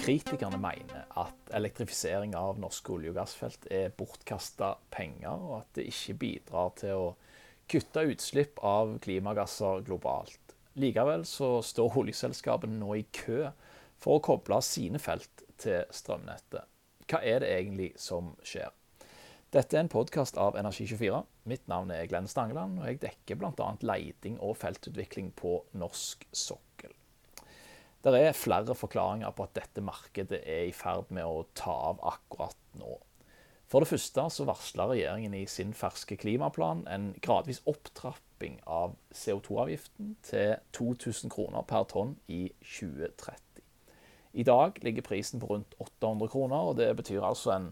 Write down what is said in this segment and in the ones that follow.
Kritikerne mener at elektrifisering av norske olje- og gassfelt er bortkasta penger, og at det ikke bidrar til å kutte utslipp av klimagasser globalt. Likevel så står oljeselskapene nå i kø for å koble sine felt til strømnettet. Hva er det egentlig som skjer? Dette er en podkast av Energi24. Mitt navn er Glenn Stangeland, og jeg dekker bl.a. leiding og feltutvikling på norsk sokkel. Det er flere forklaringer på at dette markedet er i ferd med å ta av akkurat nå. For det første så varsla regjeringen i sin ferske klimaplan en gradvis opptrapping av CO2-avgiften til 2000 kroner per tonn i 2030. I dag ligger prisen på rundt 800 kroner, og det betyr altså en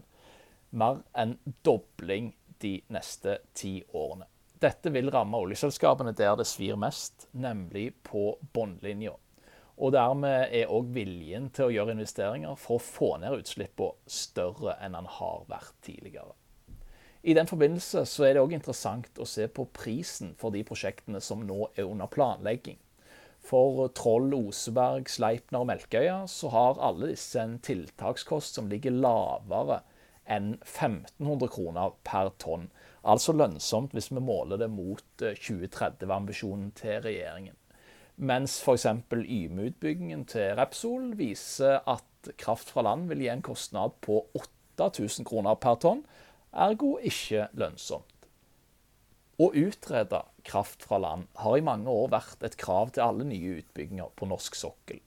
mer enn dobling de neste ti årene. Dette vil ramme oljeselskapene der det svir mest, nemlig på båndlinja. Og dermed er òg viljen til å gjøre investeringer for å få ned utslippene større enn den har vært tidligere. I den forbindelse så er det òg interessant å se på prisen for de prosjektene som nå er under planlegging. For Troll, Oseberg, Sleipner og Melkøya så har alle disse en tiltakskost som ligger lavere enn 1500 kroner per tonn. Altså lønnsomt hvis vi måler det mot 2030-ambisjonen til regjeringen. Mens f.eks. Yme-utbyggingen til Repsol viser at kraft fra land vil gi en kostnad på 8000 kroner per tonn, ergo ikke lønnsomt. Å utrede kraft fra land har i mange år vært et krav til alle nye utbygginger på norsk sokkel.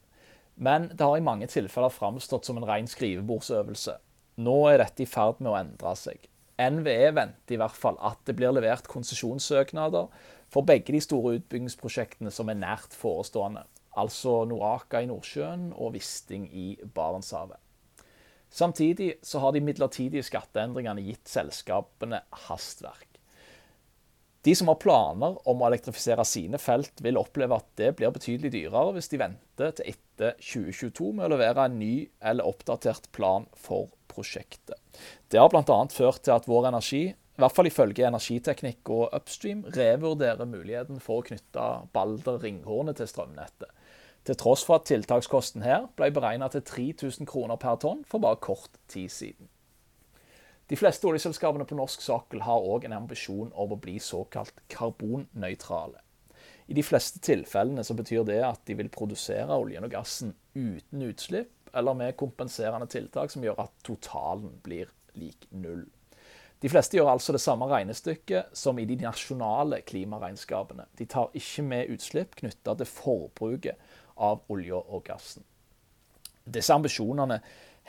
Men det har i mange tilfeller framstått som en ren skrivebordsøvelse. Nå er dette i ferd med å endre seg. NVE venter i hvert fall at det blir levert konsesjonssøknader for begge de store utbyggingsprosjektene som er nært forestående, altså Noraka i Nordsjøen og Wisting i Barentshavet. Samtidig så har de midlertidige skatteendringene gitt selskapene hastverk. De som har planer om å elektrifisere sine felt, vil oppleve at det blir betydelig dyrere hvis de venter til etter 2022 med å levere en ny eller oppdatert plan for prosjektet. Det har bl.a. ført til at Vår Energi, i hvert fall ifølge Energiteknikk og Upstream, revurderer muligheten for å knytte Balder-Ringhornet til strømnettet. Til tross for at tiltakskosten her ble beregna til 3000 kroner per tonn for bare kort tid siden. De fleste oljeselskapene på norsk sokkel har òg en ambisjon om å bli såkalt karbonnøytrale. I de fleste tilfellene så betyr det at de vil produsere oljen og gassen uten utslipp, eller med kompenserende tiltak som gjør at totalen blir lik null. De fleste gjør altså det samme regnestykket som i de nasjonale klimaregnskapene. De tar ikke med utslipp knytta til forbruket av olje og gassen. Disse ambisjonene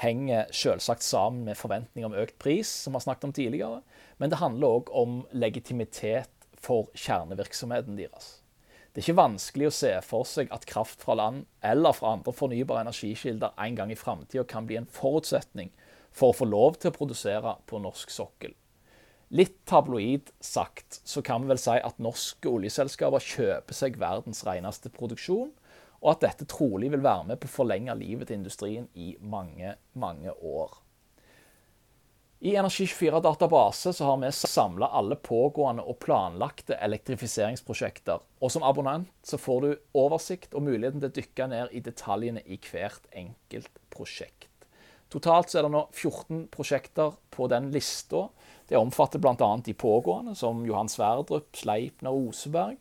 henger selvsagt sammen med forventninger om økt pris, som vi har snakket om tidligere, men det handler òg om legitimitet for kjernevirksomheten deres. Det er ikke vanskelig å se for seg at kraft fra land eller fra andre fornybare energikilder en gang i framtida kan bli en forutsetning for å få lov til å produsere på norsk sokkel. Litt tabloid sagt så kan vi vel si at norske oljeselskaper kjøper seg verdens reneste produksjon, og at dette trolig vil være med på å forlenge livet til industrien i mange, mange år. I Energi24-database så har vi samla alle pågående og planlagte elektrifiseringsprosjekter. Og som abonnent så får du oversikt og muligheten til å dykke ned i detaljene i hvert enkelt prosjekt. Totalt er det nå 14 prosjekter på den lista. Det omfatter bl.a. de pågående, som Johan Sverdrup, Sleipner og Oseberg.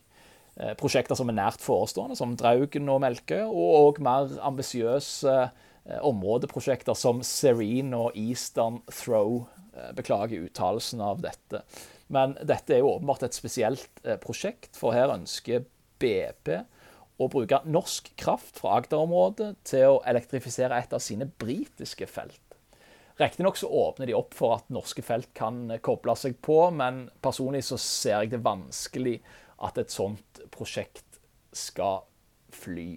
Eh, prosjekter som er nært forestående, som Draugen og Melkøya, og mer ambisiøse Eh, områdeprosjekter som Serene og Eastern Throw. Eh, beklager uttalelsen av dette. Men dette er jo åpenbart et spesielt prosjekt, for her ønsker BP å bruke norsk kraft fra Agder-området til å elektrifisere et av sine britiske felt. Riktignok så åpner de opp for at norske felt kan koble seg på, men personlig så ser jeg det vanskelig at et sånt prosjekt skal fly.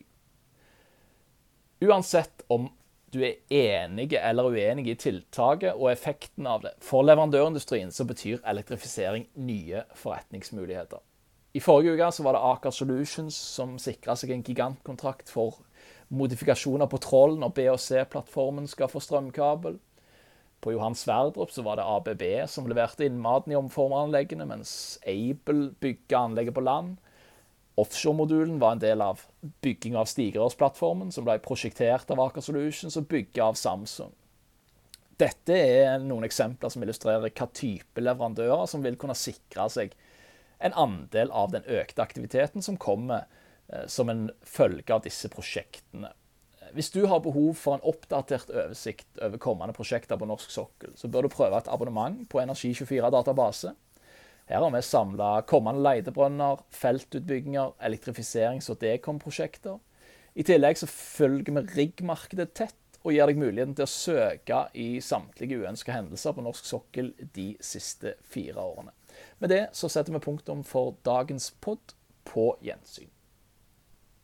Uansett om du er enig eller uenig i tiltaket og effekten av det. For leverandørindustrien så betyr elektrifisering nye forretningsmuligheter. I forrige uke så var det Aker Solutions som sikra seg en gigantkontrakt for modifikasjoner på Troll når B- og C-plattformen skal få strømkabel. På Johan Sverdrup så var det ABB som leverte innmaten i omformeranleggene, mens Able bygga anlegget på land. Offshore-modulen var en del av bygging av stigerørsplattformen, som ble prosjektert av Aker Solutions og bygget av Samsung. Dette er noen eksempler som illustrerer hva type leverandører som vil kunne sikre seg en andel av den økte aktiviteten som kommer eh, som en følge av disse prosjektene. Hvis du har behov for en oppdatert oversikt over kommende prosjekter på norsk sokkel, så bør du prøve et abonnement på Energi24-database. Her har vi samla kommende leitebrønner, feltutbygginger, elektrifiserings- og dekom-prosjekter. I tillegg så følger vi riggmarkedet tett og gir deg muligheten til å søke i samtlige uønska hendelser på norsk sokkel de siste fire årene. Med det så setter vi punktum for dagens pod. På gjensyn.